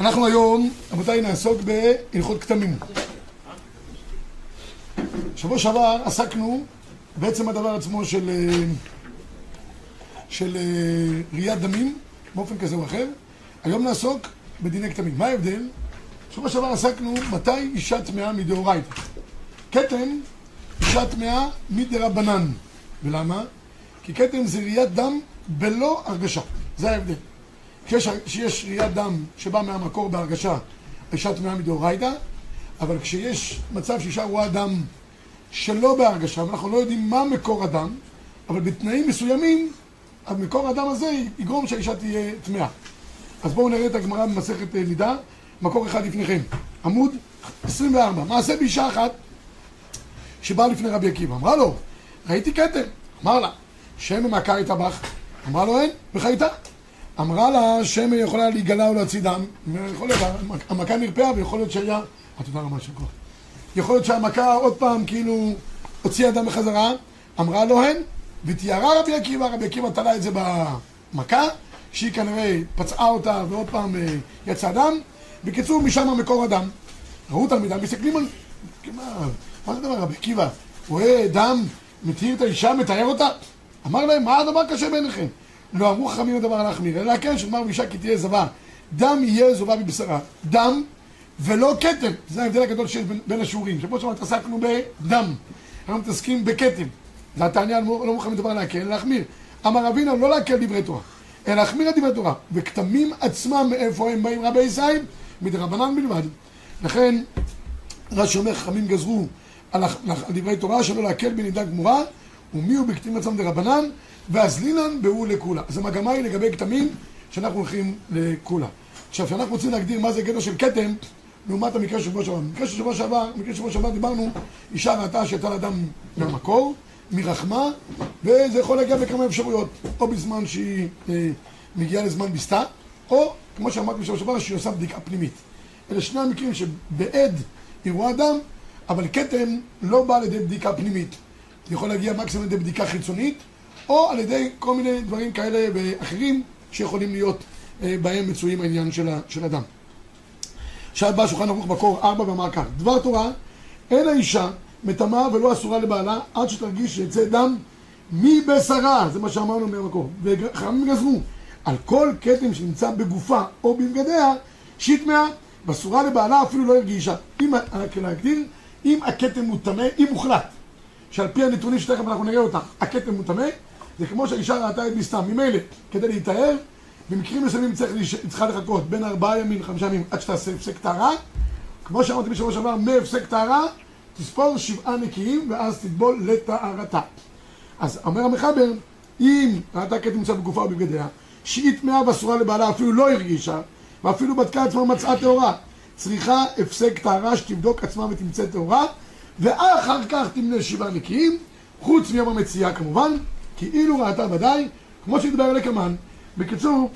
אנחנו היום, רבותיי, נעסוק בהלכות כתמים. שבוע שעבר עסקנו בעצם הדבר עצמו של, אה, של אה, ראיית דמים, באופן כזה או אחר. היום נעסוק בדיני כתמים. מה ההבדל? שבוע שעבר עסקנו מתי אישה טמאה מדאורייתא. כתם, אישה טמאה מדרבנן. ולמה? כי כתם זה ראיית דם בלא הרגשה. זה ההבדל. כשיש, ראיית דם שבא מהמקור בהרגשה, אישה טמאה מדאורייתא, אבל כשיש מצב שאישה רואה דם שלא בהרגשה, ואנחנו לא יודעים מה מקור הדם, אבל בתנאים מסוימים, המקור הדם הזה יגרום שהאישה תהיה טמאה. אז בואו נראה את הגמרא במסכת אה, נידה, מקור אחד לפניכם, עמוד 24. מעשה באישה אחת שבאה לפני רבי עקיבא, אמרה לו, ראיתי כתם, אמר לה, שם מכה איתה בך? אמרה לו אין, וחייתה. אמרה לה שמא יכולה להיגלה או להוציא דם, יכול להיות, המכה נרפאה ויכול להיות שהיה, תודה רבה של כוח. יכול להיות שהמכה עוד פעם כאילו הוציאה דם בחזרה, אמרה לו הן, ותיארה רבי עקיבא, רבי עקיבא תלה את זה במכה, שהיא כנראה פצעה אותה ועוד פעם אה, יצא דם. בקיצור, משם מקור הדם. ראו תלמידה, מסתכלים על... מה, מה זה דבר, רבי עקיבא? רואה דם, מתיר את האישה, מתאר אותה? אמר להם, מה הדבר קשה בעיניכם? לא אמרו חכמים לדבר להחמיר, אלא כן שאומר ואישה כי תהיה זבה. דם יהיה זובה מבשרה. דם ולא כתם. זה ההבדל הגדול שיש בין, בין השיעורים. שפה שם התעסקנו בדם. אנחנו מתעסקים בכתם. זה התעניין, לא מוכנים לדבר להקל, אלא להחמיר. אמר אבינו לא להקל דברי תורה, אלא להחמיר את דברי תורה. וכתמים עצמם מאיפה הם באים רבי ישראל? מדרבנן בלבד. לכן רש"י אומר חכמים גזרו על דברי תורה שלא להקל בנידה גמורה ומי הוא בכתמים עצמם דרבנן ואזלינן בהוא לכולה. אז המגמה היא לגבי כתמים שאנחנו הולכים לכולה. עכשיו, כשאנחנו רוצים להגדיר מה זה גדר של כתם, לעומת המקרה של שבוע שעבר. במקרה של שבוע שעבר, במקרה של שבוע שעבר דיברנו, אישה ראתה שהייתה לה דם מהמקור, מרחמה, וזה יכול להגיע בכמה אפשרויות. או בזמן שהיא אה, מגיעה לזמן בסתה, או, כמו שאמרתי בשבוע שעבר, שהיא עושה בדיקה פנימית. אלה שני המקרים שבעד היא רואה דם, אבל כתם לא בא על ידי בדיקה פנימית. זה יכול להגיע מקסימום על ידי בדיקה חיצונית, או על ידי כל מיני דברים כאלה ואחרים שיכולים להיות אה, בהם מצויים העניין של, של הדם. עכשיו בא שולחן ערוך מקור ארבע ואמר כך, דבר תורה, אין האישה מטמאה ולא אסורה לבעלה עד שתרגיש שיצא דם מבשרה, זה מה שאמרנו מהמקור. וחכמים גזרו על כל כתם שנמצא בגופה או בבגדיה, שהיא טמאה, ואסורה לבעלה אפילו לא הרגישה. אם, להגדיר, אם הכתם הוא טמא, אם הוחלט, שעל פי הנתונים שתכף אנחנו נראה אותם, הכתם הוא טמא, זה כמו שהאישה ראתה את מסתם. ממילא, כדי להיטהר, במקרים מסוימים צריכה לחכות בין ארבעה ימים לחמישה ימים עד שתעשה הפסק טהרה. כמו שאמרתי בשבוע שעבר, מהפסק טהרה תספור שבעה נקיים ואז תטבול לטהרתה. אז אומר המחבר, אם ראתה כת נמצא בגופה או בבגדיה, שהיא טמאה ואסורה לבעלה אפילו לא הרגישה, ואפילו בדקה עצמה מצאה טהורה, צריכה הפסק טהרה שתבדוק עצמה ותמצא טהורה, ואחר כך תמנה שבעה נקיים, חוץ מיום המציאה כמובן, כאילו ראתה ודאי, כמו שהתברר לקמן. בקיצור,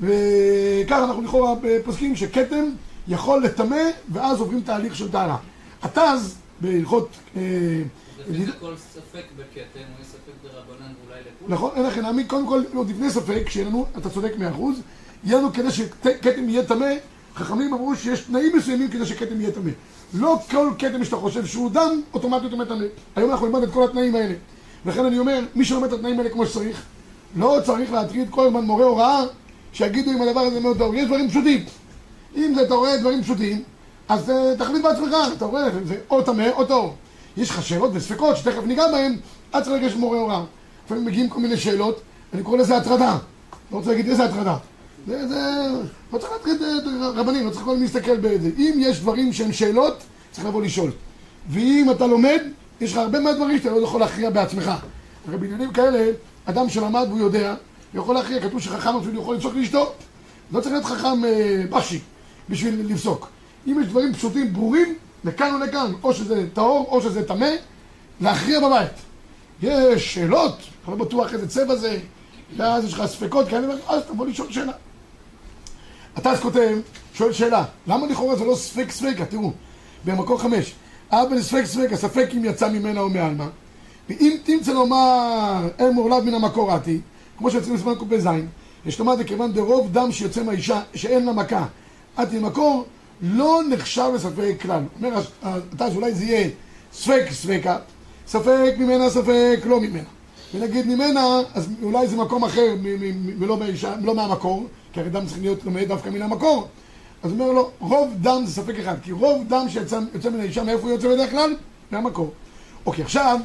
וככה אנחנו לכאורה פוסקים שכתם יכול לטמא ואז עוברים תהליך של טהרה. התז בהלכות... אה, לפי זה כל ספק בכתם, הוא ספק דרבנן ואולי לכולם. נכון, אין לכם להעמיד, קודם כל, עוד לפני ספק, שיהיה לנו, אתה צודק מאה אחוז, יהיה לנו כדי שכתם יהיה טמא, חכמים אמרו שיש תנאים מסוימים כדי שכתם יהיה טמא. לא כל כתם שאתה חושב שהוא דם, אוטומטית הוא טמא. היום אנחנו נלמד את כל התנאים האלה. לכן אני אומר, מי שלומד את התנאים האלה כמו שצריך, לא צריך להטריד כל הזמן מורה הוראה שיגידו אם הדבר הזה מאוד טוב. יש דברים פשוטים. אם אתה רואה דברים פשוטים, אז אה, תחליט בעצמך, אתה רואה, זה או טמא או טהור. יש לך שאלות וספקות שתכף ניגע בהם, עד צריך לגשת מורה הוראה. לפעמים מגיעים כל מיני שאלות, אני קורא לזה הטרדה. לא רוצה להגיד איזה הטרדה. זה, זה... לא צריך להטריד אה, רבנים, לא צריך כל להסתכל בזה. אם יש דברים שהם שאלות, צריך לבוא לשאול. ואם אתה לומד, יש לך הרבה מהדברים שאתה לא יכול להכריע בעצמך. הרי בעניינים כאלה, אדם שלמד והוא יודע, יכול להכריע, כתוב שחכם אפילו יכול לפסוק לאשתו. לא צריך להיות חכם אה, בשי בשביל לפסוק. אם יש דברים פשוטים, ברורים, לכאן או לכאן, או שזה טהור או שזה טמא, להכריע בבית. יש שאלות, אתה לא בטוח איזה צבע זה, ואז יש לך ספקות כאלה, אז תבוא לשאול שאלה. אתה אז כותב, שואל שאלה, למה לכאורה זה לא ספק ספקה? תראו, במקור חמש, אבא לספק ספק, הספק אם יצא ממנה או מעלמא. ואם תמצא לומר אין מורלד מן המקור עתי, כמו שיוצאים לסימן קפ"ז, יש לומר זה כיוון דרוב דם שיוצא מהאישה שאין לה מכה, עד תהיה מקור, לא נחשב לספק כלל. אומר אתה שאולי זה יהיה ספק ספקה, ספק ממנה ספק לא ממנה. ונגיד ממנה, אז אולי זה מקום אחר ולא לא מהמקור, כי הרי דם צריך להיות לומד דווקא מן המקור. אז אומר לו, רוב דם זה ספק אחד, כי רוב דם שיוצא מן האישה, מאיפה הוא יוצא בדרך כלל? מהמקור. אוקיי, עכשיו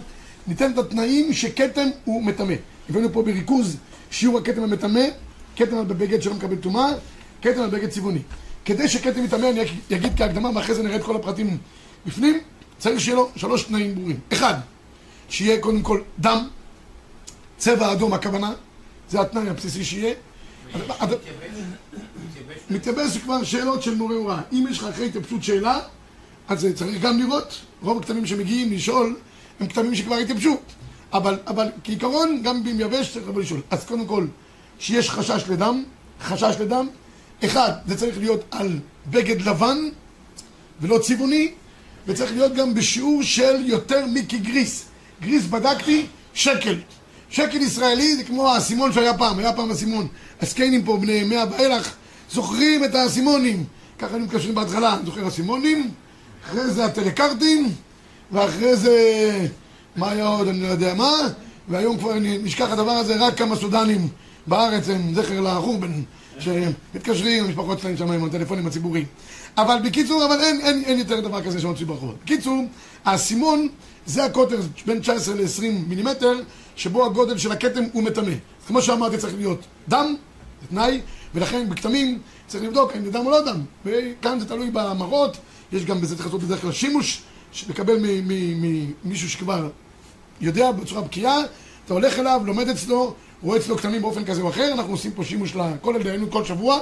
ניתן את התנאים שכתם הוא מטמא. הבאנו פה בריכוז שיעור הכתם המטמא, כתם על בבגד שלא מקבל טומאה, כתם על בגד צבעוני. כדי שכתם יטמא, אני אגיד כהקדמה, ואחרי זה נראה את כל הפרטים בפנים, צריך שיהיה לו שלוש תנאים ברורים. אחד, שיהיה קודם כל דם, צבע אדום הכוונה, זה התנאי הבסיסי שיהיה. מתייבש זה כבר שאלות של מורה הוראה. אם יש לך אחרי התייבשות שאלה, אז צריך גם לראות, רוב הכתבים שמגיעים לשאול הם כתבים שכבר התייבשו. אבל, אבל כעיקרון, גם אם יבש צריך לבוא לשאול. אז קודם כל, שיש חשש לדם, חשש לדם. אחד, זה צריך להיות על בגד לבן ולא צבעוני, וצריך להיות גם בשיעור של יותר מכגריס. גריס בדקתי, שקל. שקל ישראלי זה כמו האסימון שהיה פעם, היה פעם אסימון. הסקיינים פה, בני מאה ואילך, זוכרים את האסימונים. ככה היינו מתקשרים בהתחלה, אני זוכר אסימונים, אחרי זה הטלקרטים, ואחרי זה... מה היה עוד, אני לא יודע מה, והיום כבר נשכח הדבר הזה, רק כמה סודנים בארץ הם זכר לחורבן, שמתקשרים, המשפחות שלהם שם עם הטלפונים הציבוריים. אבל בקיצור, אבל אין, אין, אין יותר דבר כזה שמוצאים ברחובות. בקיצור, האסימון זה הקוטר בין 19 ל-20 מילימטר, שבו הגודל של הכתם הוא מטמא. כמו שאמרתי, צריך להיות דם, זה תנאי, ולכן בכתמים צריך לבדוק האם זה דם או לא דם. וכאן זה תלוי במראות, יש גם בזה צריך לעשות בדרך כלל שימוש, לקבל ממישהו שכבר יודע בצורה בקיאה, אתה הולך אליו, לומד אצלו, רואה אצלו כתמים באופן כזה או אחר, אנחנו עושים פה שימוש לכל ילדינו כל שבוע,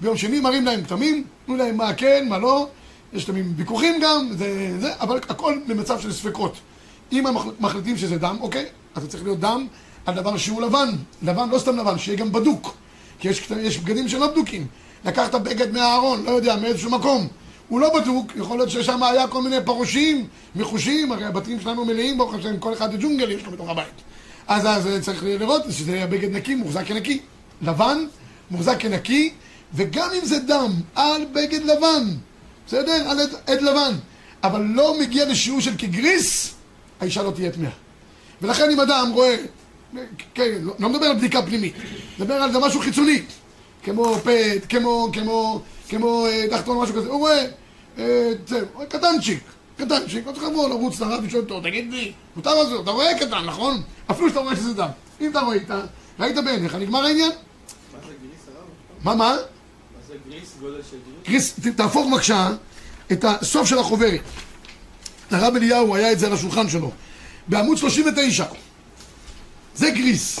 ביום שני מראים להם כתמים, תנו להם מה כן, מה לא, יש להם ויכוחים גם, זה, זה, אבל הכל במצב של ספקות. אם מחליטים שזה דם, אוקיי, אז זה צריך להיות דם על דבר שהוא לבן, לבן לא סתם לבן, שיהיה גם בדוק, כי יש, יש בגדים שלא בדוקים. לקחת בגד מהארון, לא יודע, מאיזשהו מקום, הוא לא בדוק, יכול להיות ששם היה כל מיני פרושים, מחושים, הרי הבתים שלנו מלאים, ברוך השם, כל אחד ג'ונגל יש לו בתוך הבית. אז אז צריך לראות שזה יהיה בגד נקי, מוחזק כנקי. לבן, מוחזק כנקי, וגם אם זה דם על בגד לבן, בסדר? על עד, עד לבן, אבל לא מגיע לשיעור של כגריס, האישה לא תהיה טמאה. ולכן אם אדם רואה, כן, לא, לא מדבר על בדיקה פנימית, מדבר על זה משהו חיצוני, כמו פט, כמו, כמו, כמו אה, דחתון, משהו כזה, הוא רואה, אה, זה, קטנצ'יק, קטנצ'יק, לא צריך לבוא לרוץ לרב ולשאול אותו, תגיד לי, מותר לזה, אתה רואה קטן, נכון? אפילו שאתה רואה שזה דם. אם אתה רואה, ראית בעיניך, נגמר העניין? מה זה גריס הרב? מה, מה? גריס, תהפוך בבקשה את הסוף של החוברת. הרב אליהו היה את זה על השולחן שלו. בעמוד 39. זה גריס.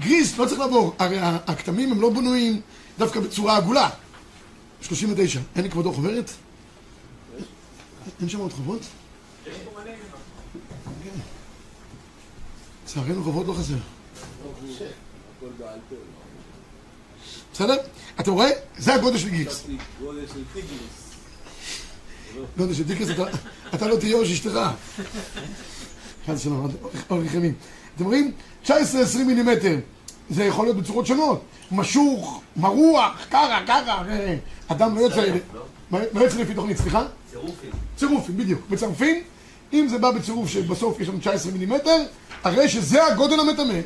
גריס לא צריך לעבור, הרי הכתמים הם לא בנויים דווקא בצורה עגולה. 39. אין לי כבודו חוברת? אין שם עוד חובות? לצערנו חובות לא חסר. בסדר? אתה רואה? זה הגודל של גריס. גודל של טיגריס. גודל של טיגריס, אתה- אתה לא תהיה ראש אשתך. חס ושלום, אורך ימים. אתם רואים? 19-20 מילימטר. זה יכול להיות בצורות שונות. משוך, מרוח, ככה, ככה. הרי אדם לא יוצא... לא יוצא לפי תוכנית, סליחה? צירופים. צירופים, בדיוק. מצרפים, אם זה בא בצירוף שבסוף יש לנו 19 מילימטר, הרי שזה הגודל המטמא.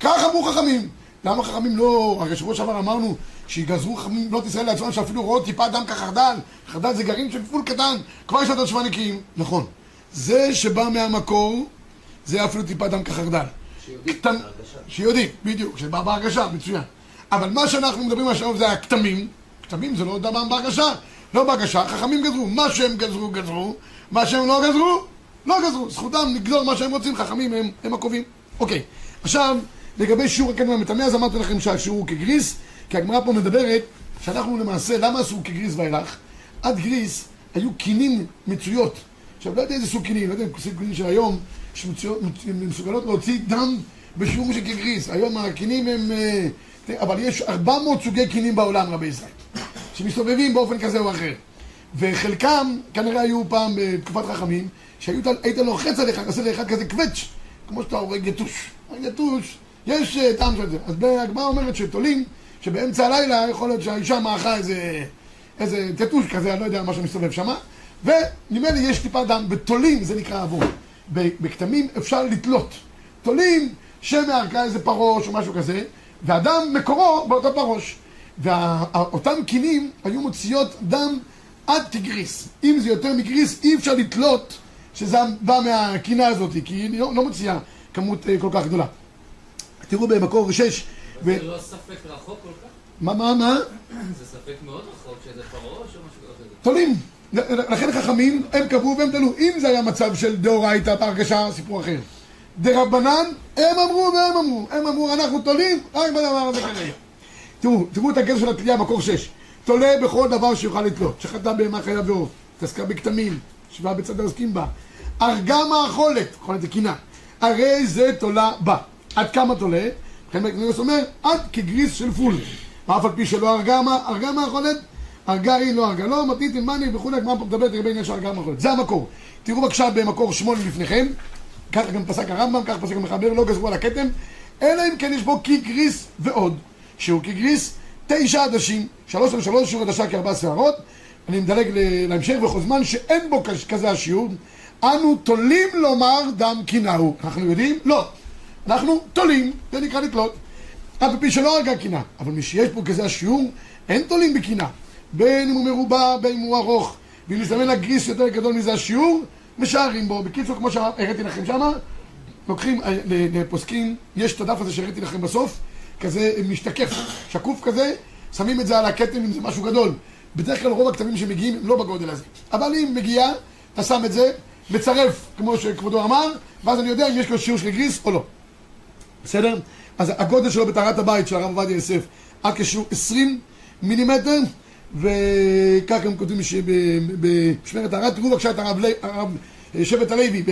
כך אמרו חכמים. למה חכמים לא... הרי שבוע שעבר אמרנו שיגזרו חכמים בנות ישראל לעצמם שאפילו רואות טיפה דם כחרדל. חרדל זה גרעין של גבול קטן, כבר יש לנו תושבה נקיים. נכון. זה שבא מהמקור, זה אפילו טיפה דם כחרדל. קטן- שיודעים, בדיוק, שבא בהרגשה, מצוין. אבל מה שאנחנו מדברים עכשיו זה הכתמים, כתמים זה לא דבר בהרגשה, לא בהרגשה, חכמים גזרו, מה שהם גזרו, גזרו, מה שהם לא גזרו, לא גזרו, זכותם לגזור מה שהם רוצים, חכמים הם, הם הקובעים. אוקיי, עכשיו, לגבי שיעור הכתם המטמא, אז אמרתי לכם שהשיעור הוא כגריס, כי הגמרא פה מדברת שאנחנו למעשה, למה עשו כגריס ואילך? עד גריס היו קינים מצויות. עכשיו, לא יודע איזה סוג קינים, לא יודע אם סוג קינים של היום, שמסוגלות להוציא דם בשיעור של כגריס. היום הקינים הם... אה, אבל יש 400 סוגי קינים בעולם, רבי ישראל, שמסתובבים באופן כזה או אחר. וחלקם כנראה היו פעם בתקופת חכמים, שהיית היית לוחץ עליך, עושה לאחד כזה קווץ', כמו שאתה הורג יתוש. יתוש, יש אה, טעם של זה. אז הגמרא אומרת שתולים, שבאמצע הלילה יכול להיות שהאישה מעכה איזה, איזה טטוש כזה, אני לא יודע מה שמסתובב שם, לי יש טיפה דם, בתולים זה נקרא עוון. ב- בכתמים אפשר לתלות. תולים שמערכה איזה פרוש או משהו כזה, והדם מקורו באותו פרוש. ואותם קינים היו מוציאות דם עד כגריס. אם זה יותר מגריס, אי אפשר לתלות שזה בא מהקינה הזאת, כי היא לא, לא מוציאה כמות אה, כל כך גדולה. תראו במקור 6, ו... זה לא ספק רחוק כל כך? מה, מה, מה? זה ספק מאוד רחוק, שזה פרעה או משהו כזה. תולים. לכן חכמים, הם קבעו והם תלו. אם זה היה מצב של דאורייתא בהרגשה, סיפור אחר. דרבנן, הם אמרו והם אמרו. הם אמרו, אנחנו תולים רק בדבר הזה כרגע. תראו, תראו את הגזר של התלייה, מקור 6. תולה בכל דבר שיוכל לתלות. שחטא בהמה חיה ועוף, התעסקה בכתמים, שווה בצד העוסקים בה. הרגה מאכולת, אכולת זה קינה. הרי זה תולה בה. עד כמה תולה? לכן מקנוס אומר, עד כגריס של פול. אף על פי שלא הרגה מאכולת, הרגה היא לא הרגה לא, מתנית אלמני וכולי, הגמרא פה מדברת לגבי עניין של הרגה מאכולת. זה המקור. תראו בבקשה במקור שמונה לפניכם, ככה גם פסק הרמב"ם, ככה פסק המחבר, לא גזרו על הכתם, אלא אם כן יש בו כי גריס ועוד, שהוא כי גריס תשע עדשים, שלוש על שלוש, שיעור עדשה כארבע שערות, אני מדלג להמשך בכל זמן שאין בו כזה השיעור, אנו תולים לומר דם קינאו. אנחנו יודעים? לא. אנחנו תולים, זה נקרא לתלות. אף פי שלא הרגה קינה, אבל מי שיש פה כזה השיעור, אין תולים בקינה. בין אם הוא מרובע, בין אם הוא ארוך, ואם נזמן לגריס יותר גדול מזה השיעור, משערים בו. בקיצור, כמו שהראיתי לכם שמה, לוקחים אה, לפוסקים, יש את הדף הזה שהראיתי לכם בסוף, כזה משתקף, שקוף כזה, שמים את זה על הכתם אם זה משהו גדול. בדרך כלל רוב הכתבים שמגיעים הם לא בגודל הזה. אבל אם מגיע, אתה שם את זה, מצרף, כמו שכבודו אמר, ואז אני יודע אם יש לו שיעור של גריס או לא. בסדר? אז הגודל שלו בטהרת הבית של הרב עובדיה יוסף עד כשיעור 20 מילימטר וכך הם כותבים שבמשמרת הרב, תראו בבקשה את הרב, אה, שבט הלוי,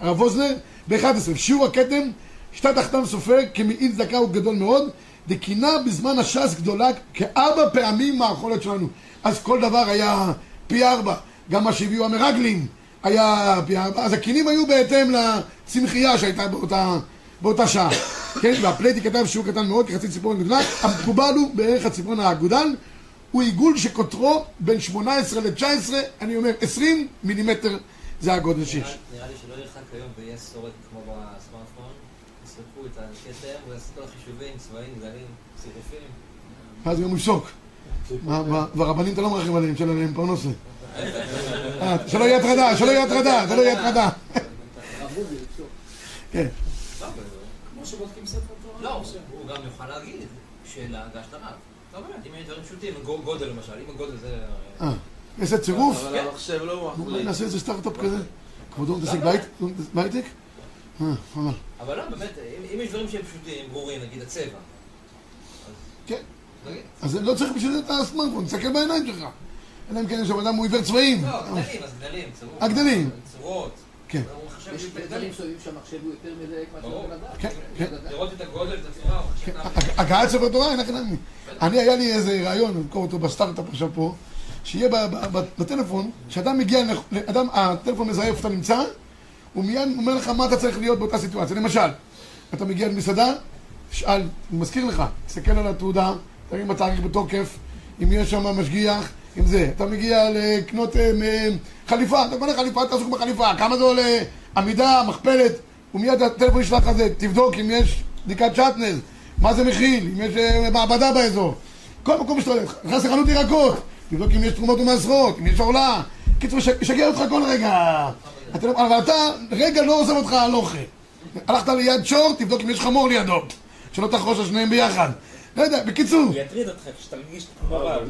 הרב ווזנר, ב-11, שיעור הכתם, שתה תחתם סופר כמעיל צדקה הוא גדול מאוד, דקינה בזמן הש"ס גדולה כארבע פעמים מהאכולת שלנו. אז כל דבר היה פי ארבע, גם מה שהביאו המרגלים היה פי ארבע, אז הקינים היו בהתאם לצמחייה שהייתה באותה, באותה שעה. כן, והפלייטי כתב שהוא קטן מאוד, כחצי ציפורן גדולה, המקובל הוא בערך הציפורן האגודל, הוא עיגול שקוטרו בין 18 ל-19, אני אומר 20 מילימטר זה הגודל שיש. נראה לי שלא ירחק היום ויהיה סורק כמו בסמארטפון, יסרקו את הכתר ויעשו כל החישובים, צבעים, גדלים, צירופים. ואז גם הוא יפסוק. והרבנים אתה לא מרחם עליהם, שאין עליהם פרנסה. אה, שלא יהיה הטרדה, שלא יהיה הטרדה, שלא יהיה הטרדה. כן. כמו שבודקים ספר תורה. לא, הוא גם יוכל להגיד שלהגשת הרב. לא באמת, אם יש דברים פשוטים, גו- גודל למשל, אם הגודל זה... אה, איזה צירוף. אבל המחשב לא מחליט. נעשה איזה סטארט-אפ כזה. כבודו מתעסק בהייט- בהייטק? אה, אבל. אבל לא, באמת, אם- יש דברים שהם פשוטים, ברורים, נגיד הצבע. כן. אז לא צריך בשביל זה את הסמארטפון, תסתכל בעיניים שלך. אלא אם כן יש שם אדם הוא עיוור צבעים. לא, גדלים, אז גדלים, צורות. הגדלים. צורות. כן. הוא יש דברים שאומרים שהמחשב הוא יותר מדייק מאשר ברור. בן אדם. כן, כן. לראות את הגודל, את הצורה, הוא הגעת ספר תורה, אין. אני, היה לי איזה רעיון, אני אמכור אותו בסטארט-אפ עכשיו פה, שיהיה בטלפון, כשאדם מגיע, אדם, הטלפון מזהה איפה אתה נמצא, הוא מיד אומר לך מה אתה צריך להיות באותה סיטואציה. למשל, אתה מגיע למסעדה, שאל, אני מזכיר לך, תסתכל על התעודה, תראה אם התאריך בתוקף, אם יש שם משגיח, אם זה. אתה מגיע לקנות אה, חליפה, אתה קונה חליפה, אתה עסוק בחליפה, כמה זה עולה, עמידה, מכפלת, ומיד הטלפון ישלח לך זה, תבדוק אם יש בדיקת שטנז, מה זה מכיל, אם יש אה, מעבדה באזור. כל מקום שאתה הולך, נכנס לחנות ירקות, תבדוק אם יש תרומות ומעשרות, אם יש ערלה. קיצור, יש- ישגע אותך כל רגע. לא- אבל אתה, רגע לא עוזב אותך הלכה. הלכת ליד שור, תבדוק אם יש חמור לידו. שלא תחרוש על שניהם ביחד. לא יודע, בקיצור. הוא יטריד אותך כשאתה מגיש כמו רב.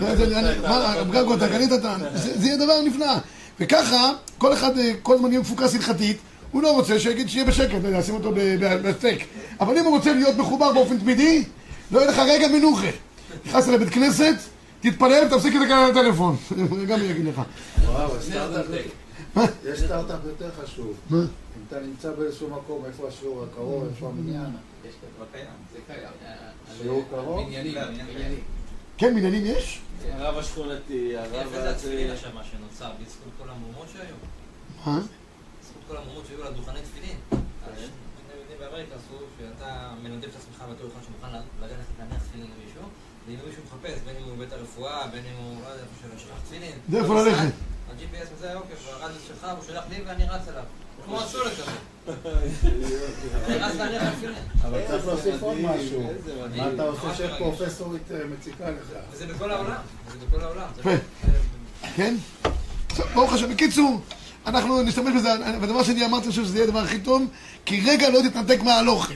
לא, זה- אני- מה, גגו, אתה קנית את ה... זה זה יהיה דבר נפלא. וככה, כל אחד אה, כל הזמן יהיה מפוקס הלכתית, הוא לא רוצה שיגיד שיהיה בשקט, לא יודע, שים אותו ב- ב- בסטייק. אבל אם הוא רוצה להיות מחובר באופן תמידי, לא יהיה לך רגע מנוחה. נכנסת לבית כנסת, תתפלל, תפסיק את הטלפון. גם הוא יגיד לך. וואו, הסטארט-אפ, יש סטארט-אפ יותר חשוב. מה? אתה נמצא באיזשהו מקום, איפה השיעור הקרוב, איפה המניין. יש כזה. לא קיים. זה קיים. אה, שיעור קרוב? בניינים. בניינים. בניינים. כן, מניינים יש? הרב השכונתי, הרב יפה זה התפילין הזה... שם שנוצר, בזכות כל המהומות שהיו. מה? בזכות כל המהומות שהיו לדוכני תפילין. אז שני יהודים באמריקה עשו, שאתה מנדב את עצמך בתור אחד שמוכן ללכת להניח תפילין למישהו, ואם מישהו מחפש, בין אם הוא בבית הרפואה, בין אם הוא, לא יודע, איפה שלא שלח תפילין. זה איפה ללכת. ה-GPS וזה, אוקיי, והרדיוס שלך, הוא שלח לי ואני רץ אליו. כמו הסולת כזה. אני רץ להניח תפילין. אבל צריך להוסיף עוד משהו. מה אתה עושה. שפרופסורית אה, מציקה לך? וזה בכל העולם. זה בכל העולם. זה יפה. לא- כן? טוב, ברוך השם. בקיצור, אנחנו נשתמש בזה, והדבר שני אמרתי, אני חושב שזה יהיה הדבר הכי טוב, כי רגע לא תתנתק מההלוכת.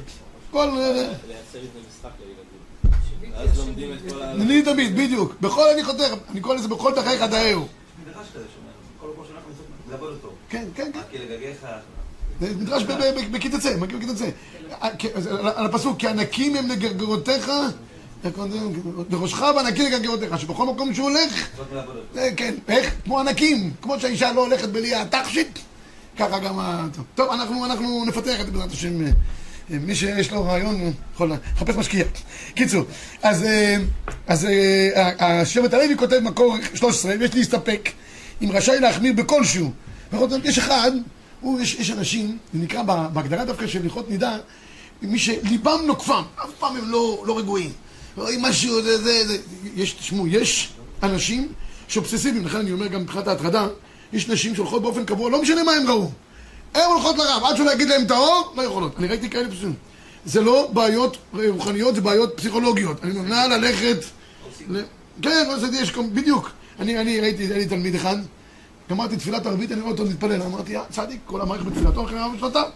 כל... אה, לייצר איזה משחק לילדים. ואז לומדים את כל ה... אני תמיד, בדיוק. בכל אני חותר, אני קורא לזה בכל דרכיך דאהו. מדרש כזה שאומר, כל פעם אותו. כן, כן, כן. כי לגגיך... מדרש ב- ב- ב- בכיתה צא, מכיר. אה, על הפסוק, כי ענקים הם לגרגרותיך, לראשך וענקים לגרגרותיך, שבכל מקום שהוא הולך. זה כן, איך? כמו ענקים, כמו שהאישה לא הולכת בלי התכשיט, ככה גם ה... טוב, אנחנו, נפתח את זה בעזרת השם, אה, אה, מי שיש לו רעיון אה, יכול לחפש משקיע. קיצור, אז, אה, אה, השבט הלוי כותב מקור 13, ויש להסתפק אם רשאי להחמיר בכלשהו. יש אחד, הוא, יש, יש אנשים, זה נקרא בה- בהגדרה דווקא של הלכות נידה, מי שליבם נוקפם, אף פעם הם לא, לא רגועים. רואים משהו, זה, זה, זה. יש, תשמעו, יש אנשים שאובססיביים, לכן אני אומר גם מבחינת ההטרדה, יש נשים שהולכות באופן קבוע, לא משנה מה הם ראו. הן הולכות לרב, עד שהוא יגיד להם את האור, לא יכולות. אני ראיתי כאלה פשוטים. זה לא בעיות רוחניות, זה בעיות פסיכולוגיות. אני נמנע ללכת... ל... כן, לא יש בדיוק. אני ראיתי, היה לי תלמיד אחד, גמרתי תפילת ערבית, אני רואה אותו מתפלל, אמרתי, "אה, צדיק, כל המערכת בתפילתו אחרי הרב. בסדר.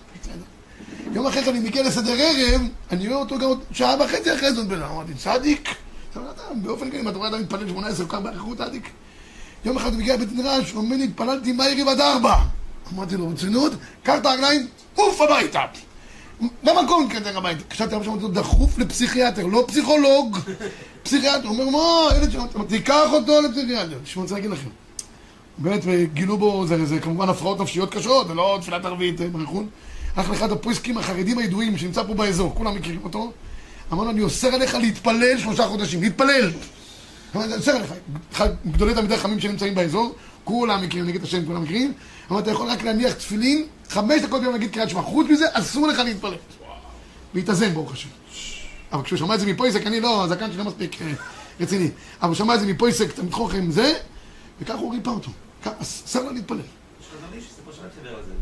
יום אחרי כן אני מגיע לסדר ערב, אני רואה אותו גם שעה וחצי אחרי זה. אמרתי, צדיק, באופן כללי, אם אתה רואה אדם מתפלל 18 כל כך באריכות, צדיק. יום אחד הוא מגיע לבית מדרש, הוא אומר לי, התפללתי מהערב עד ארבע. אמרתי לו, ברצינות, קח את הרגליים, עוף הביתה. במקום כזה הביתה. חשבתי הרבה שמעתי אותו דחוף לפסיכיאטר, לא פסיכולוג, פסיכיאטר. הוא אומר, מה, ילד שלנו, תיקח אותו לפסיכיאטר. תשמעו, אני רוצה להגיד לכם. באמת, גילו בו, זה, זה כמובן הפרעות נפשיות קשות, זה לא תפילת ערבית אה, ברכון. הלך לאחד הפריסקים החרדים הידועים שנמצא פה באזור, כולם מכירים אותו. אמר לו, אני אוסר עליך להתפלל שלושה חודשים, להתפלל! אמרתי, אני אוסר עליך. גדולי תלמידי חכמים שנמצאים באזור, כולם מכירים, אני אגיד את השם, כולם מכירים. אמרתי, אתה יכול רק להניח תפילין, חמש דקות ביום להגיד קריאת שמע. חוץ מזה, אסור לך להתפלל. והתאזן, ברוך השם. אבל כשהוא שמע את זה מפויסק, אני לא, הזקן שלי לא מספיק אה, רציני. אבל הוא שמע את זה מפויסק, תמיד חוכם עם זה, וככה הוא ריפא אותו. אסר לו להתפלל. יש חזון איש, זה פשוט חבר על זה.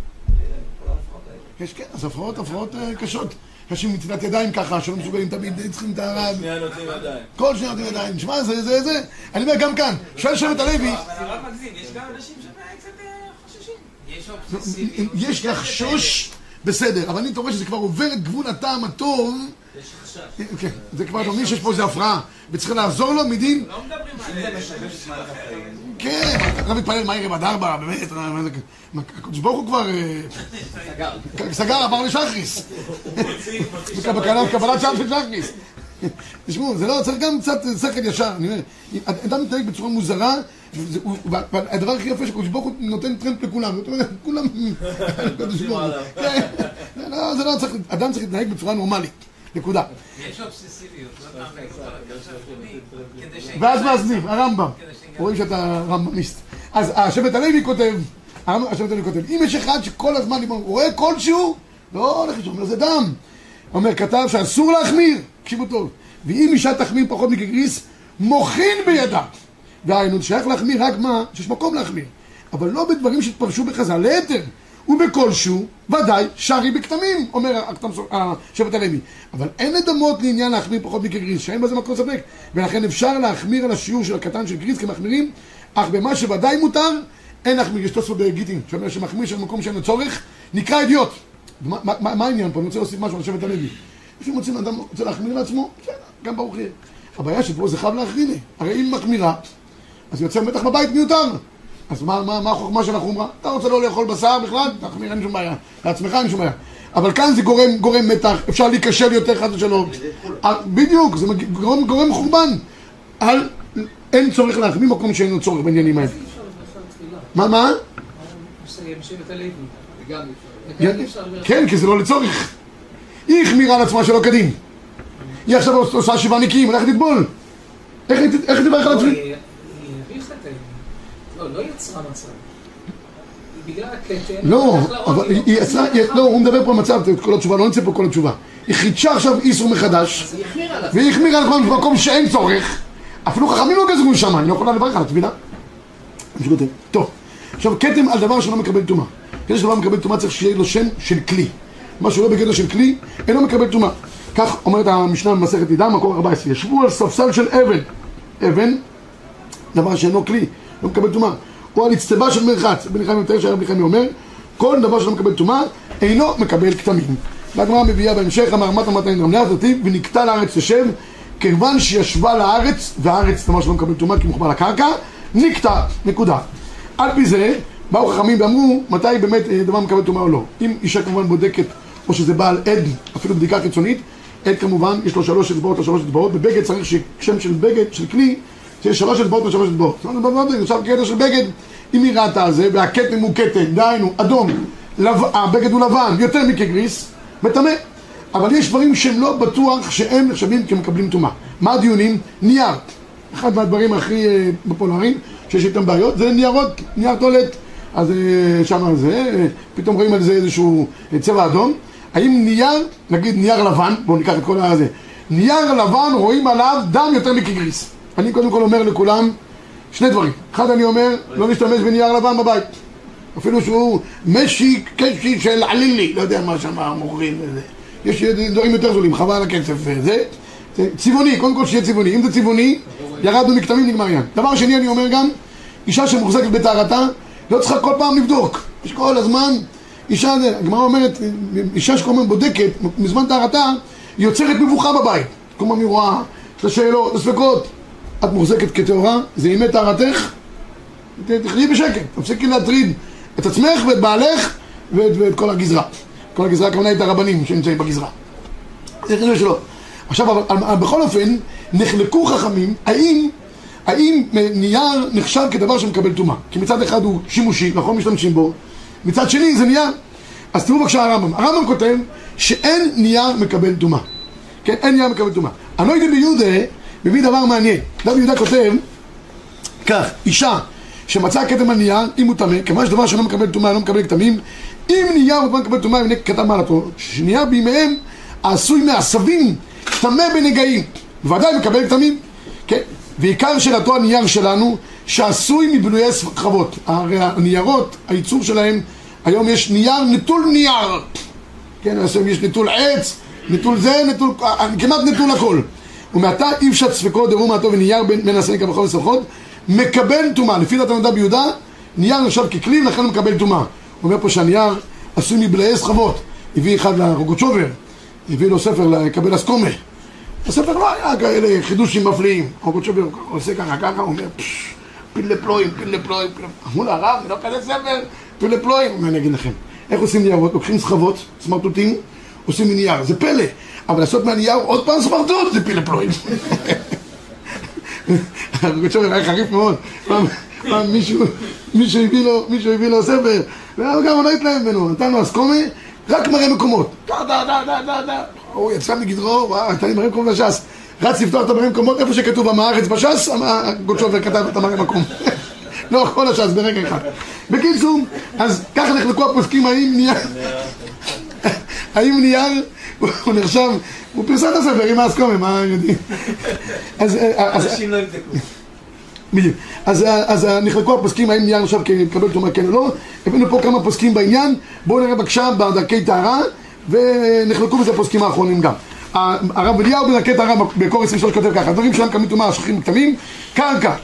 יש, כן, אז הפרעות, הפרעות אה, קשות. אנשים נטילת ידיים ככה, שלא מסוגלים תמיד, אה, צריכים את הרב. שנייה נותנים ידיים. כל שניה נותנים ידיים. שמע, זה, זה, זה. אני אומר, גם כאן, שואל שבט הלוי, אבל הרב מגזים, יש גם אנשים שקצת אה, חוששים. יש אובססיביות. יש לחשוש, בסדר, אבל אתה רואה שזה כבר עובר את גבול הטעם הטוב, יש חשש. כן, זה כבר, אתה מבין שיש פה איזה הפרעה, וצריך לעזור לו מדין, לא מדברים זה על... החיים. כן, אתה מתפלל מהערב עד ארבע, באמת, זה- הקדוש ברוך הוא כבר אה, סגר. סגר, עבר לשחריס. בקבלת קבלת שער של שחריס. תשמעו, זה לא, צריך גם קצת שכל ישר, אני אומר, אדם מתנהג בצורה מוזרה, והדבר הכי יפה שקדוש ברוך הוא נותן טרמפ לכולם, זאת אומרת, כולם, הקדוש ברוך הוא. כן, זה לא, זה לא צריך, אדם צריך להתנהג בצורה נורמלית, נקודה. יש אובססיביות. לא ואז מאזנים, הרמב"ם. רואים שאתה רמב"מיסט. אז השבט הלוי כותב, השבט הלוי כותב, אם יש אחד שכל הזמן רואה כלשהו, לא הולך לשם, אומר זה דם. אומר, כתב שאסור להחמיר, תקשיבו טוב, ואם אישה תחמיר פחות מכגריס, מוחין בידה. דהיינו, זה שייך להחמיר רק מה, שיש מקום להחמיר. אבל לא בדברים שהתפרשו בחז"ל, ליתר. ובכלשהו, ודאי, שרי בכתמים, אומר הכתם- השבט הלוי. אבל אין לדמות לעניין להחמיר פחות מכגריס, שאין בזה מקום ספק. ולכן אפשר להחמיר על השיעור של הקטן של גריס כמחמירים, אך במה שוודאי מותר, אין להחמיר. יש תוספות בגיטין, שאומר שמחמיר של מקום שאין לו צורך, נקרא אידיוט. מה, העניין פה? אני רוצה להוסיף משהו על שבט הלוי. לפעמים מוצאים אדם רוצה להחמיר לעצמו, בסדר, גם ברוך יהיה. הבעיה שפה זה חייב להחמיר. הרי אם מחמירה, אז יוצא מתח בבית מיותר. אז מה, מה, מה החוכמה של החומרה? אתה רוצה לא לאכול בשר בכלל? תחמיר, אין שום בעיה. לעצמך אין שום בעיה. אבל כאן זה גורם, גורם מתח, אפשר להיכשל יותר חס ושלום. אה, בדיוק, זה גורם, גורם חורבן. על, אין צורך להחמיא מקום שאין לו צורך בעניינים האלה. מה, מה? כן. כן, כי זה לא לצורך. היא החמירה על עצמה שלא כדין. היא עכשיו עושה שבעה נקיים, הולכת לטבול. איך היא תברך על לא, עצמי? היא היא הביכה את. לא, לא יצרה מצב. בגלל הכתם, לא, אבל היא- עשה, היא- לא, הוא מדבר פה על מצב, את כל התשובה, לא נמצא פה כל התשובה. היא חידשה עכשיו איסור מחדש. והיא החמירה על כל במקום שאין צורך. אפילו חכמים לא גזרו משם, היא לא יכולה לברך על הטבילה. טוב, עכשיו כתם על דבר שלא מקבל טומאה. כדי שדבר מקבל טומאה צריך שיהיה לו שם של כלי. מה שהוא לא בגדר של כלי, אינו מקבל טומאה. כך אומרת המשנה במסכת נידה, מקור 14. ישבו על ספסל של אבן. אבן, דבר שאינו כלי, לא מקבל טומאה. או על אצטבה של מרחץ. בן חיים מתאר שהרב בן אומר, כל דבר שלא מקבל טומאה, אינו מקבל כתמים. והגמרא מביאה בהמשך, אמר מטה מטה נדרמנה תתיב, ונקטע לארץ תשב, כיוון שישבה לארץ, והארץ דבר שלא מקבל טומאה כי מחובר לקרקע, נקטע, נקודה. על פי זה, באו חכמים ואמרו, מתי באמת אה, דבר מקבל טומאה או לא. אם אישה כמובן בודקת, או שזה בעל עד, אפילו בדיקה חיצונית, עד כמובן, יש לו שלוש אצבעות או שלוש אצבעות, בבגד צריך ששם של בגד, של כלי, שיש שלוש אצבעות ושלוש אצבעות. זאת אומרת, עכשיו קטע של בגד, אם היא ראתה זה, והכתם הוא כתם, דהיינו, אדום. הבגד הוא לבן, יותר מכגריס, מטמא. אבל יש דברים שהם לא בטוח שהם נחשבים כמקבלים טומאה. מה הדיונים? נייר. אחד מהדברים הכי אה, פופולריים שיש איתם בעיות זה ניירות, נייר טואלט. אז אה, שם זה, אה, פתאום רואים על זה איזשהו צבע אדום. האם נייר, נגיד נייר לבן, בואו ניקח את כל הזה, נייר לבן רואים עליו דם יותר מכגריס. אני קודם כל אומר לכולם שני דברים. אחד אני אומר, לא להשתמש בנייר לבן בבית. אפילו שהוא משי קשי של עלילי, לא יודע מה שם מוכרים וזה. יש דברים יותר זולים, חבל הכסף וזה. זה צבעוני, קודם כל שיהיה צבעוני. אם זה צבעוני, ירדנו מכתמים, נגמר עניין. דבר שני, אני אומר גם, אישה שמוחזקת בטהרתה, לא צריכה כל פעם לבדוק. יש כל הזמן, אישה, הגמרא אומרת, אישה שכל הזמן בודקת, מזמן טהרתה, היא יוצרת מבוכה בבית. כל הזמן היא רואה את השאלות, את הספקות. את מוחזקת כטהורה, זה ימי טהרתך, תחי בשקט, תפסיקי להטריד את עצמך ואת בעלך ואת, ואת כל הגזרה. כל הגזרה הכוונה את הרבנים שנמצאים בגזרה. זה חשוב שלא. עכשיו, אבל, אבל בכל אופן, נחלקו חכמים, האם, האם נייר נחשב כדבר שמקבל טומאה? כי מצד אחד הוא שימושי, נכון משתמשים בו, מצד שני זה נייר. אז תראו בבקשה הרמב"ם. הרמב"ם כותב שאין נייר מקבל טומאה. כן, אין נייר מקבל טומאה. הנודע ביהודה מביא דבר מעניין. הנודע ביהודה כותב כך, אישה שמצאה כתם על נייר, אם הוא טמא, כיוון שדבר שלא מקבל טומאה, לא מקבל כתמים, אם נייר הוא מקבל טומאה, הנה כתב מעלתו, שנייר בימיהם העשוי מעשבים, טמא בנגעים, ודאי מקבל כתמים, כן, ועיקר שאלתו הנייר שלנו, שעשוי מבלויי סחבות, הרי הניירות, הייצור שלהם, היום יש נייר נטול נייר, כן, אז יש נטול עץ, נטול זה, נטול, כמעט נטול הכל. ומעתה אי אפשר ספקו דרו מעטו ונייר בין, הסניקה וכל הסמכות, מקבל טומאה. לפי דעת הנודע ביהודה, נייר נחשב ככלי ולכן הוא מקבל טומאה. הוא אומר פה שהנייר עשוי מבלעי סחבות. הביא אחד לרוגוצ'ובר, הביא לו ספר לקבל אסקומה. הספר לא היה כאלה חידושים מפליאים. רוגוצ'ובר עושה ככה ככה, הוא אומר, "פש, פילה פלואים, פילה פלואים, פילה... אמרו לו, הרב, זה לא כזה ספר, פילה פלואים. מה אני אגיד לכם? איך עושים ניירות? לוקחים סחבות, סמרטוטים, עושים מנייר, זה פלא. אבל לעשות מהנייר עוד פעם סמרטוט זה פילה פלואים. הרוגצ'ובר היה חריף מאוד. מישהו הביא לו ספר, וגם הוא לא התלהב ממנו, נתן לו הסכמה, רק מראה מקומות. דה דה דה דה דה. הוא יצא מגדרו, וואו, נתן לי מראה מקומות בש"ס. רץ לפתוח את המראה מקומות, איפה שכתוב עם הארץ בש"ס, הרוגצ'ובר כתב את המראה מקום. לא כל הש"ס, ברגע אחד. בקיצור, אז ככה נחלקו הפוסקים האם נייר... האם נייר הוא נחשב, הוא פרסם את הספר עם האסקומה, מה יודעים? אז, אז, אנשים לא יבדקו. בדיוק. אז, אז נחלקו הפוסקים האם נייר נחשב כמקבל טומאה כן או לא. הבאנו פה כמה פוסקים בעניין. בואו נראה בבקשה בדרכי טהרה, ונחלקו בזה הפוסקים האחרונים גם. הרב אליהו בדרכי טהרה בקור 23 כותב ככה, דברים שאינם מקבלים טומאה, שכחים קטנים, קרקע.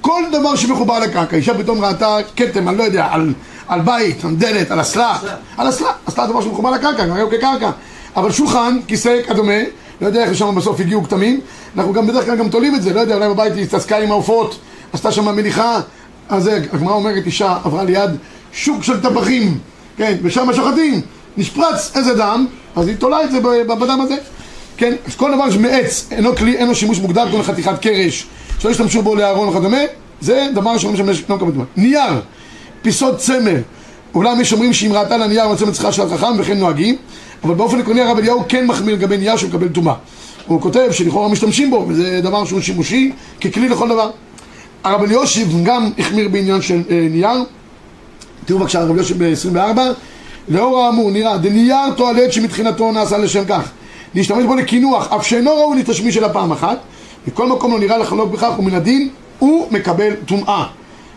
כל דבר שמחובר לקרקע, אישה פתאום ראתה כתם, אני לא יודע, על, על בית, על דלת, על אסלה, על אסלה, אסלה דבר שמחובר לקרקע, הרי הוא כקרקע. אבל שולחן, כיסא, כדומה, לא יודע איך שם בסוף הגיעו כתמים, אנחנו גם בדרך כלל גם תולים את זה, לא יודע, אולי בבית היא התעסקה עם העופות, עשתה שם מניחה, אז הגמרא אומרת, אישה עברה ליד שוק של טבחים, כן, ושם שוחטים, נשפרץ איזה דם, אז היא תולה את זה בדם הזה, כן, אז כל דבר שמעץ, אינו כלי, אינו שימוש מוגדר, כמו חתיכת קרש, שלא ישתמשו בו לארון וכדומה, זה דבר שלא משמש, לא מקבל טומאה. נייר, פיסות צמר, אולי יש אומרים שאם ראתה לנייר מצא מצחה של החכם וכן נוהגים, אבל באופן עקרוני הרב אליהו כן מחמיר לגבי נייר שמקבל טומאה. הוא כותב שלכאורה משתמשים בו, וזה דבר שהוא שימושי ככלי לכל דבר. הרב אלישיב גם החמיר בעניין של אה, נייר, תראו בבקשה רב אלישיב ב-24 לאור האמור נראה דנייר טואלט שמתחילתו נעשה לשם כך להשתמש בו לקינוח אף שאינו ראוי לתשמיש אלא פעם אחת. מכל מקום לא נראה לחלוק בכך ומן הדין הוא מקבל טומאה.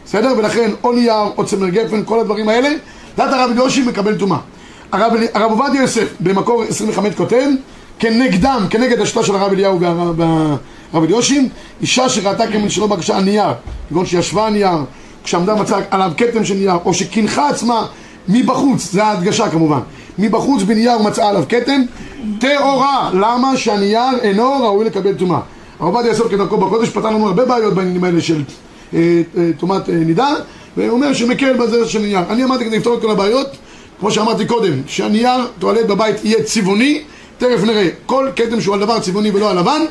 בסדר? ולכן או נייר או צמר גפן כל הדברים האלה דעת הרב אלישיב מקבל טומאה. הרב, הרב עובדיה יוסף במקור 25 כותב כנגדם, כנגד השיטה של הרב אליהו והרב והרב אלישיב אישה שראתה כמין שלא בקשה על נייר כגון שישבה על נייר כשעמדה מצאה עליו כתם של נייר או שקינחה עצמה מבחוץ, זה ההדגשה כמובן מבחוץ בנייר ומצאה עליו כתם טהורה, למה שהנייר אינו ראוי לקבל טומאה הרב עובדיה יוסף כדרכו בקודש פתר לנו הרבה בעיות בעניינים האלה של אה, אה, טומאת אה, נידה והוא אומר שמקל בזה של נייר אני אמרתי כדי לפתור את כל הבעיות כמו שאמרתי קודם שהנייר טואלט בבית יהיה צבעוני תכף נראה כל כתם שהוא על דבר צבעוני ולא על לבן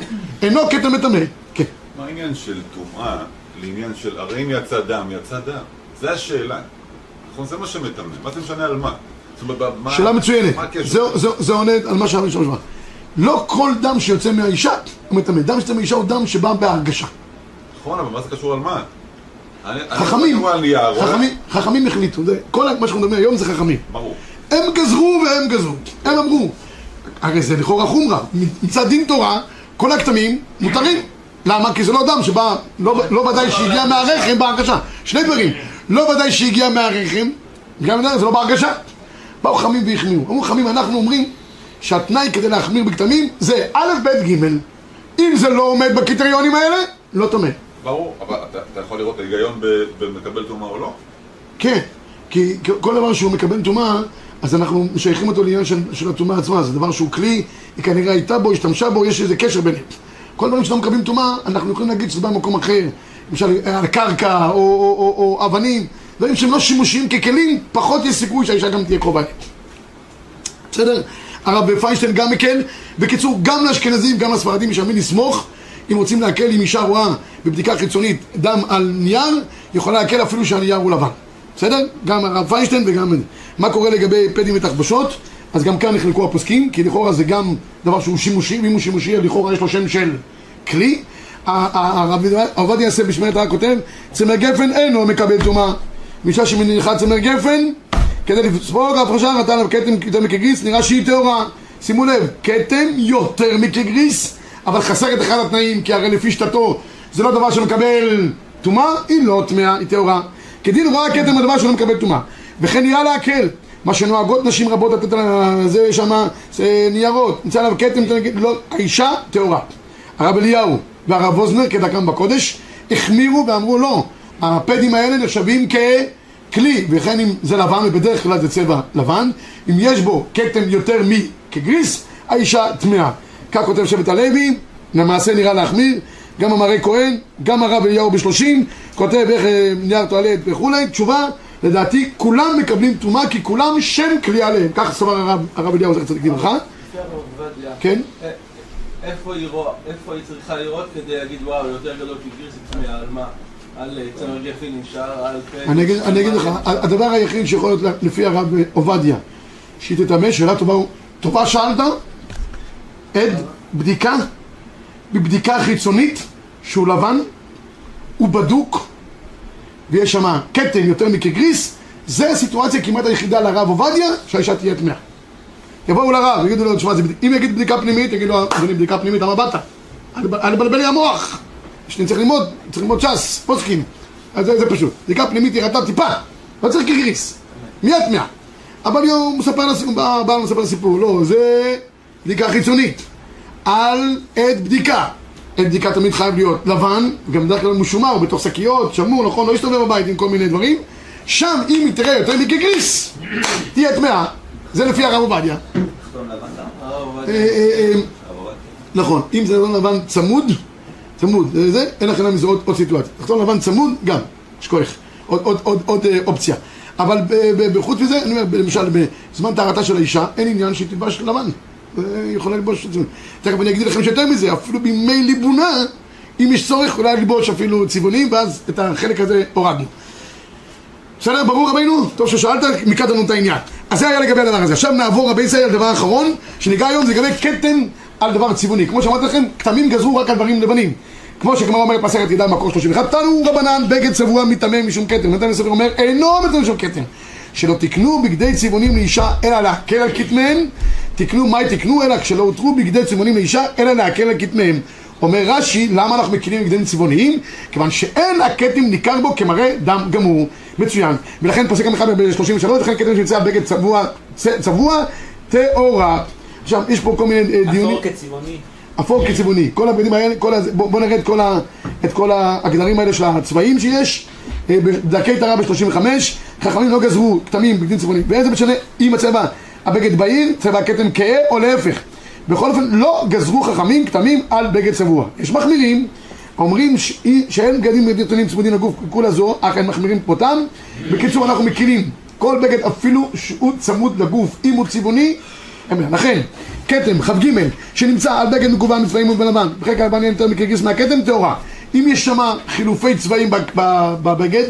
אינו כתם מטמא כן מה העניין של טומאה לעניין של הרי אם יצא דם, יצא דם? זה השאלה. נכון? זה מה שמטמא. מה זה משנה על מה? שאלה מצוינת? זה, זה, זה עונה על מה שאמרנו שם לא כל דם שיוצא מהאישה הוא מטמא, דם שיוצא מהאישה הוא דם שבא בהרגשה. נכון, אבל מה זה קשור על מה? אני חכמים, חכמים, החליטו, כל מה שאנחנו מדברים היום זה חכמים. ברור. הם גזרו והם גזרו, הם אמרו הרי זה לכאורה חומרה, מצד דין תורה כל הכתמים מותרים. למה? כי זה לא דם שבא, לא, לא ודאי שהגיע מהרחם בהרגשה. שני דברים, לא ודאי שהגיע מהרחם גם זה לא בהרגשה באו חכמים והחמירו, אמרו חכמים אנחנו אומרים שהתנאי כדי להחמיר בכתמים זה א', ב', ג' אם זה לא עומד בקריטריונים האלה, לא טמא. ברור, אבל אתה, אתה יכול לראות ההיגיון במקבל טומאה או לא? כן, כי כל דבר שהוא מקבל טומאה, אז אנחנו משייכים אותו לעניין של, של הטומאה עצמה, זה דבר שהוא כלי, היא כנראה הייתה בו, השתמשה בו, יש איזה קשר ביניהם. כל דברים שלא מקבלים טומאה, אנחנו יכולים להגיד שזה בא ממקום אחר, למשל על קרקע או, או, או, או אבנים, דברים שהם לא שימושיים ככלים, פחות יש סיכוי שהאישה גם תהיה קרובה אליהם. בסדר? הרב פיינשטיין גם מקל. בקיצור, גם לאשכנזים, גם לספרדים יש על מי לסמוך. אם רוצים להקל, אם אישה רואה בבדיקה חיצונית דם על נייר, יכולה להקל אפילו שהנייר הוא לבן. בסדר? גם הרב פיינשטיין וגם... מה קורה לגבי פדים ותחבושות? אז גם כאן נחלקו הפוסקים, כי לכאורה זה גם דבר שהוא שימושי, ואם הוא שימושי, לכאורה יש לו שם של כלי. הרב עובדיה יוסף בשמרת הרב כותב, צמר גפן אינו מקבל טומאה. מאישה שמניחה צמר גפן, כדי לספוג הפרשה נתן עליו כתם יותר מכגריס, נראה שהיא טהורה. שימו לב, כתם יותר מכגריס, אבל חסר את אחד התנאים, כי הרי לפי שיטתו זה לא דבר שמקבל טומאה, היא לא טמאה, היא טהורה. כדין רואה כתם הדבר שלא מקבל טומאה. וכן נראה להקל, מה שנוהגות נשים רבות לתת על זה זה ניירות, נמצא עליו כתם, לא, האישה טהורה. הרב אליהו והרב ווזנר כדרכם בקודש החמירו ואמרו לא, הפדים האלה נחשבים ככלי וכן אם זה לבן ובדרך כלל זה צבע לבן. אם יש בו כתם יותר מכגריס האישה טמאה. כך כותב שבט הלוי למעשה נראה להחמיר גם המראה כהן גם הרב אליהו בשלושים כותב איך אה, נייר טואלט וכולי. תשובה לדעתי כולם מקבלים טומאה כי כולם שם כלי עליהם. כך סבר הרב, הרב אליהו זכר צדיק לברכה. כן? איפה היא היא צריכה לראות כדי להגיד וואו יותר גדול כגריס טמאה על מה? על אה, צמר גפן נשאר, על פן... אני אגיד, אני לך, הדבר היחיד שיכול להיות לפי הרב עובדיה, שהיא תטמא, שאלה טובה, טובה שאלת, עד בדיקה, בבדיקה חיצונית, שהוא לבן, הוא בדוק, ויש שם כתם יותר מכגריס, זה הסיטואציה כמעט היחידה לרב עובדיה, שהאישה תהיה טמאה. יבואו לרב, יגידו לו, תשמע, אם יגיד בדיקה פנימית, יגיד לו, אדוני, בדיקה פנימית, למה באת? אל תבלבל לי המוח. שאני צריך ללמוד, צריך ללמוד ש"ס, פוסקים. אז זה, זה פשוט. בדיקה פנימית ירדה טיפה, לא צריך כגריס. מי הטמאה? אבל הוא מספר לסיפור, בא מספר לסיפור, לא, זה בדיקה חיצונית. על עד בדיקה. עד בדיקה תמיד חייב להיות לבן, גם בדרך כלל משומר, בתוך שקיות, שמור, נכון, לא יסתובב בבית עם כל מיני דברים. שם, אם היא תראה יותר מכגריס, תהיה טמאה. זה לפי הרב עובדיה. אה. אה, אה, הרב עובדיה. נכון, אם זה לבן לבן צמוד, צמוד, זה, זה, אין לכם לזה עוד, עוד סיטואציה. תחתון לבן צמוד, גם, יש כוח, עוד, עוד, עוד, עוד אה, אופציה. אבל בחוץ מזה, אני אומר, למשל, בזמן טהרתה של האישה, אין עניין שהיא תלבש לבן. אה, היא יכולה ללבוש את זה. תכף אני אגיד לכם שיותר מזה, אפילו בימי ליבונה, אם יש צורך, אולי ללבוש אפילו צבעונים, ואז את החלק הזה הורדנו. בסדר, ברור רבינו? טוב ששאלת, מיקדת לנו את העניין. אז זה היה לגבי הדבר הזה. עכשיו נעבור רבי ישראל לדבר האחרון, שניגע היום, זה לגבי כתם על דבר צבעוני. כמו שאמרתי לכם, כתמים גזרו רק על דברים לבנים. כמו שגמרא אומרת מסכת ידע מקור 31, תנו רבנן בגד צבוע מטמא משום כתם. נתן הספר אומר, אינו מטמא משום כתם. שלא תקנו בגדי צבעונים לאישה אלא להקל על כתמיהם, תקנו מאי תקנו אלא כשלא הותרו בגדי צבעונים לאישה אלא להקל על כתמיהם. אומר רש"י, למה אנחנו מכירים בגדים צבעוניים? כיוון שאין הכתם ניכר בו כמראה דם גמור. מצוין. ולכן פוסק המחבר ב-33, לכן כתם שנמצא בגד צבוע, צבוע, טהורה. עכשיו, יש פה כל מיני אה, דיונים. אפור כצבעוני. כל הבגדים האלה, כל הזה, בוא, בוא נראה את כל, ה, את כל הגדרים האלה של הצבעים שיש בדרכי טהרה ב-35, חכמים לא גזרו כתמים בגדים צבעוניים, ואיזה משנה אם הצבע הבגד בהיר, צבע הכתם כהה או להפך. בכל אופן, לא גזרו חכמים כתמים על בגד צבוע. יש מחמירים, אומרים ש... שאין בגדים בגדים צמודים לגוף כולה זו, אך הם מחמירים כמותם. בקיצור, אנחנו מכירים כל בגד אפילו שהוא צמוד לגוף, אם הוא צבעוני. לכן, כתם, כ"ג, שנמצא על בגד מגוון מצבעים ובלבן, בחלק הלבן יותר מקרגיס מהכתם, טהורה. אם יש שם חילופי צבעים בבגד,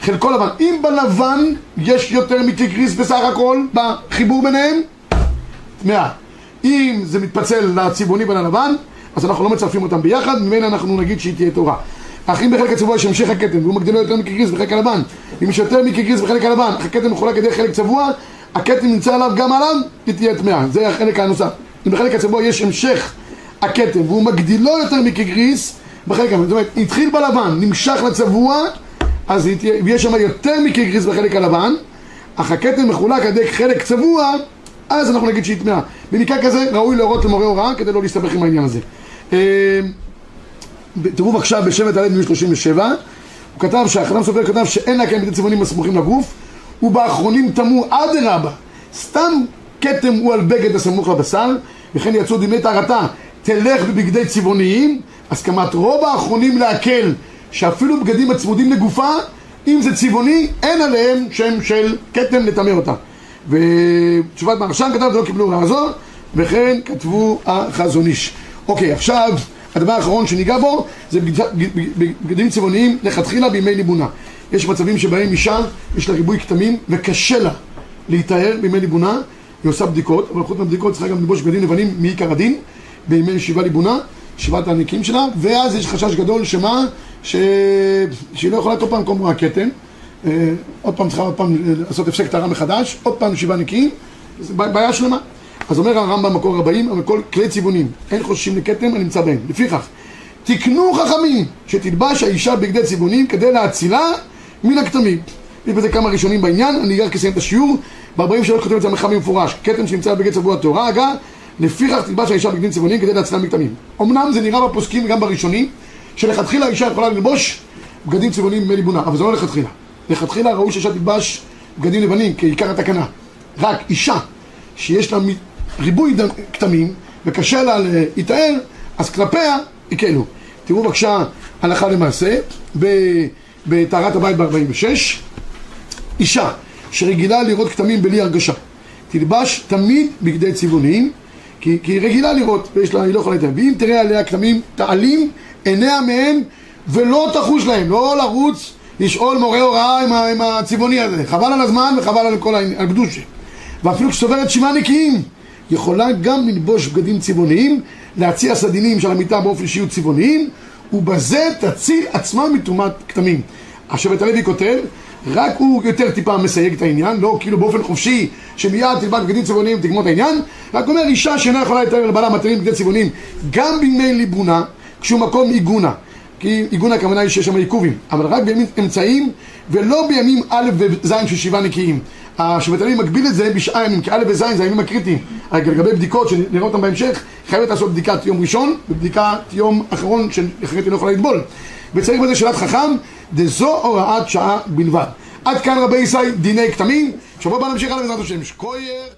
חלקו לבן. אם בלבן יש יותר מקרגיס בסך הכל, בחיבור ביניהם, טמאה. אם זה מתפצל לצבעוני וללבן, אז אנחנו לא מצרפים אותם ביחד, ממילא אנחנו נגיד שהיא תהיה טהורה. אך אם בחלק הצבוע יש המשך הכתם, והוא מגדילו יותר מקרגיס בחלק הלבן, אם יש יותר מקרגיס בחלק הלבן, הכתם מחולק על חלק צבוע, הכתם נמצא עליו גם עליו, היא תהיה טמאה. זה החלק הנוסף. אם בחלק הצבוע יש המשך הכתם, והוא מגדילו יותר מקרגיס, בחלק הלבן, זאת אומרת, התחיל בלבן, נמשך לצבוע, אז תהיה, ויש שם יותר מקרגיס בחלק הלבן, אך הכתם מחולק על ידי חלק צבוע, אז אנחנו נגיד שהיא טמאה. במקרה כזה ראוי להורות למורה הוראה כדי לא להסתבך עם העניין הזה. אה, תראו בבקשה בשבט הלב מ 37, הוא כתב שהחנם סופר כתב שאין להקיים בגדי צבעונים הסמוכים לגוף, ובאחרונים תמו אדרבה, סתם כתם הוא על בגד הסמוך לבשר, וכן יצאו דימי טהרתה, תלך בבגדי צבעוניים, הסכמת רוב האחרונים להקל, שאפילו בגדים הצמודים לגופה, אם זה צבעוני, אין עליהם שם של כתם לטמא אותה. ותשובת מהרשם כתב, לא קיבלו זו, וכן כתבו החזון איש. אוקיי, עכשיו, הדבר האחרון שניגע בו, זה בגד- בגדים צבעוניים לכתחילה בימי ליבונה. יש מצבים שבהם אישה, יש לה ריבוי כתמים, וקשה לה להיטהר בימי ליבונה, היא עושה בדיקות, אבל חוץ מהבדיקות צריכה גם ללבוש בגדים לבנים מעיקר הדין, בימי ישיבה ליבונה, ישיבת העניקים שלה, ואז יש חשש גדול שמה? ש... שהיא לא יכולה כל פעם כמו הכתם, אה, עוד פעם צריכה עוד פעם לעשות הפסק טהרה מחדש, עוד פעם שבעה נקיים, זו בעיה שלמה. אז אומר הרמב"ם מקור 40, אבל כל כלי צבעונים, אין חוששים לכתם הנמצא בהם. לפיכך, תקנו חכמים שתלבש האישה בגדי צבעונים כדי להצילה מן הכתמים. יש בזה כמה ראשונים בעניין, אני רק אסיים את השיעור. ב-43 כותב את זה המחאה במפורש, כתם שנמצא בגד צבוע טהורה, אגב, לפיכך תלבש האישה בגדים צבעונים כדי להצילה מכתמים. אמנם זה נראה בפוסקים וגם בראשונים, שלכתחילה האישה יכולה ללבוש בגדים צבעונים בימי ליבונה, אבל זה לא לכתחילה. לכתחילה ראוי שאישה תלבש בגדים לבנים כעיקר התקנה. רק אישה שיש לה ריבוי כתמים וקשה לה להיטהר, אז כלפיה הקלו. תראו בבקשה הלכה למעשה, ב- בטהרת הבית ב-46, אישה שרגילה לראות כתמים בלי הרגשה, תלבש תמיד בגדי צבעוניים, כי, כי היא רגילה לראות, ויש לה, היא לא יכולה להתאר. ואם תראה עליה כתמים, תעלים עיניה מהם ולא תחוש להם, לא לרוץ לשאול מורה הוראה עם, עם הצבעוני הזה. חבל על הזמן וחבל על כל הקדושה. ואפילו כשסוברת שבעה נקיים, יכולה גם ללבוש בגדים צבעוניים, להציע סדינים של המיטה באופן שיהיו צבעוניים, ובזה תציל עצמה מטומאת כתמים. השבט הלוי כותב, רק הוא יותר טיפה מסייג את העניין, לא כאילו באופן חופשי, שמיד תלבש בגדים צבעוניים תגמור את העניין, רק אומר אישה שאינה יכולה לתאר לבעלה מתאים בגדי צבעוניים, גם בימי ליבונה, כשהוא מקום עיגונה. כי עיגון הכוונה היא שיש שם עיכובים, אבל רק בימים אמצעיים ולא בימים א' וז' של שבעה נקיים. השבט הלוי מגביל את זה בשעה ימים, כי א' וז' זה הימים הקריטיים. רק לגבי בדיקות שנראה אותן בהמשך, חייבת לעשות בדיקת יום ראשון ובדיקת יום אחרון שאחרת היא לא יכולה לטבול. וצריך בזה שאלת חכם, דזו הוראת שעה בלבד. עד כאן רבי ישי דיני כתמים, שבוע הבא נמשיך הלאה בעזרת השם. שקויר צפ-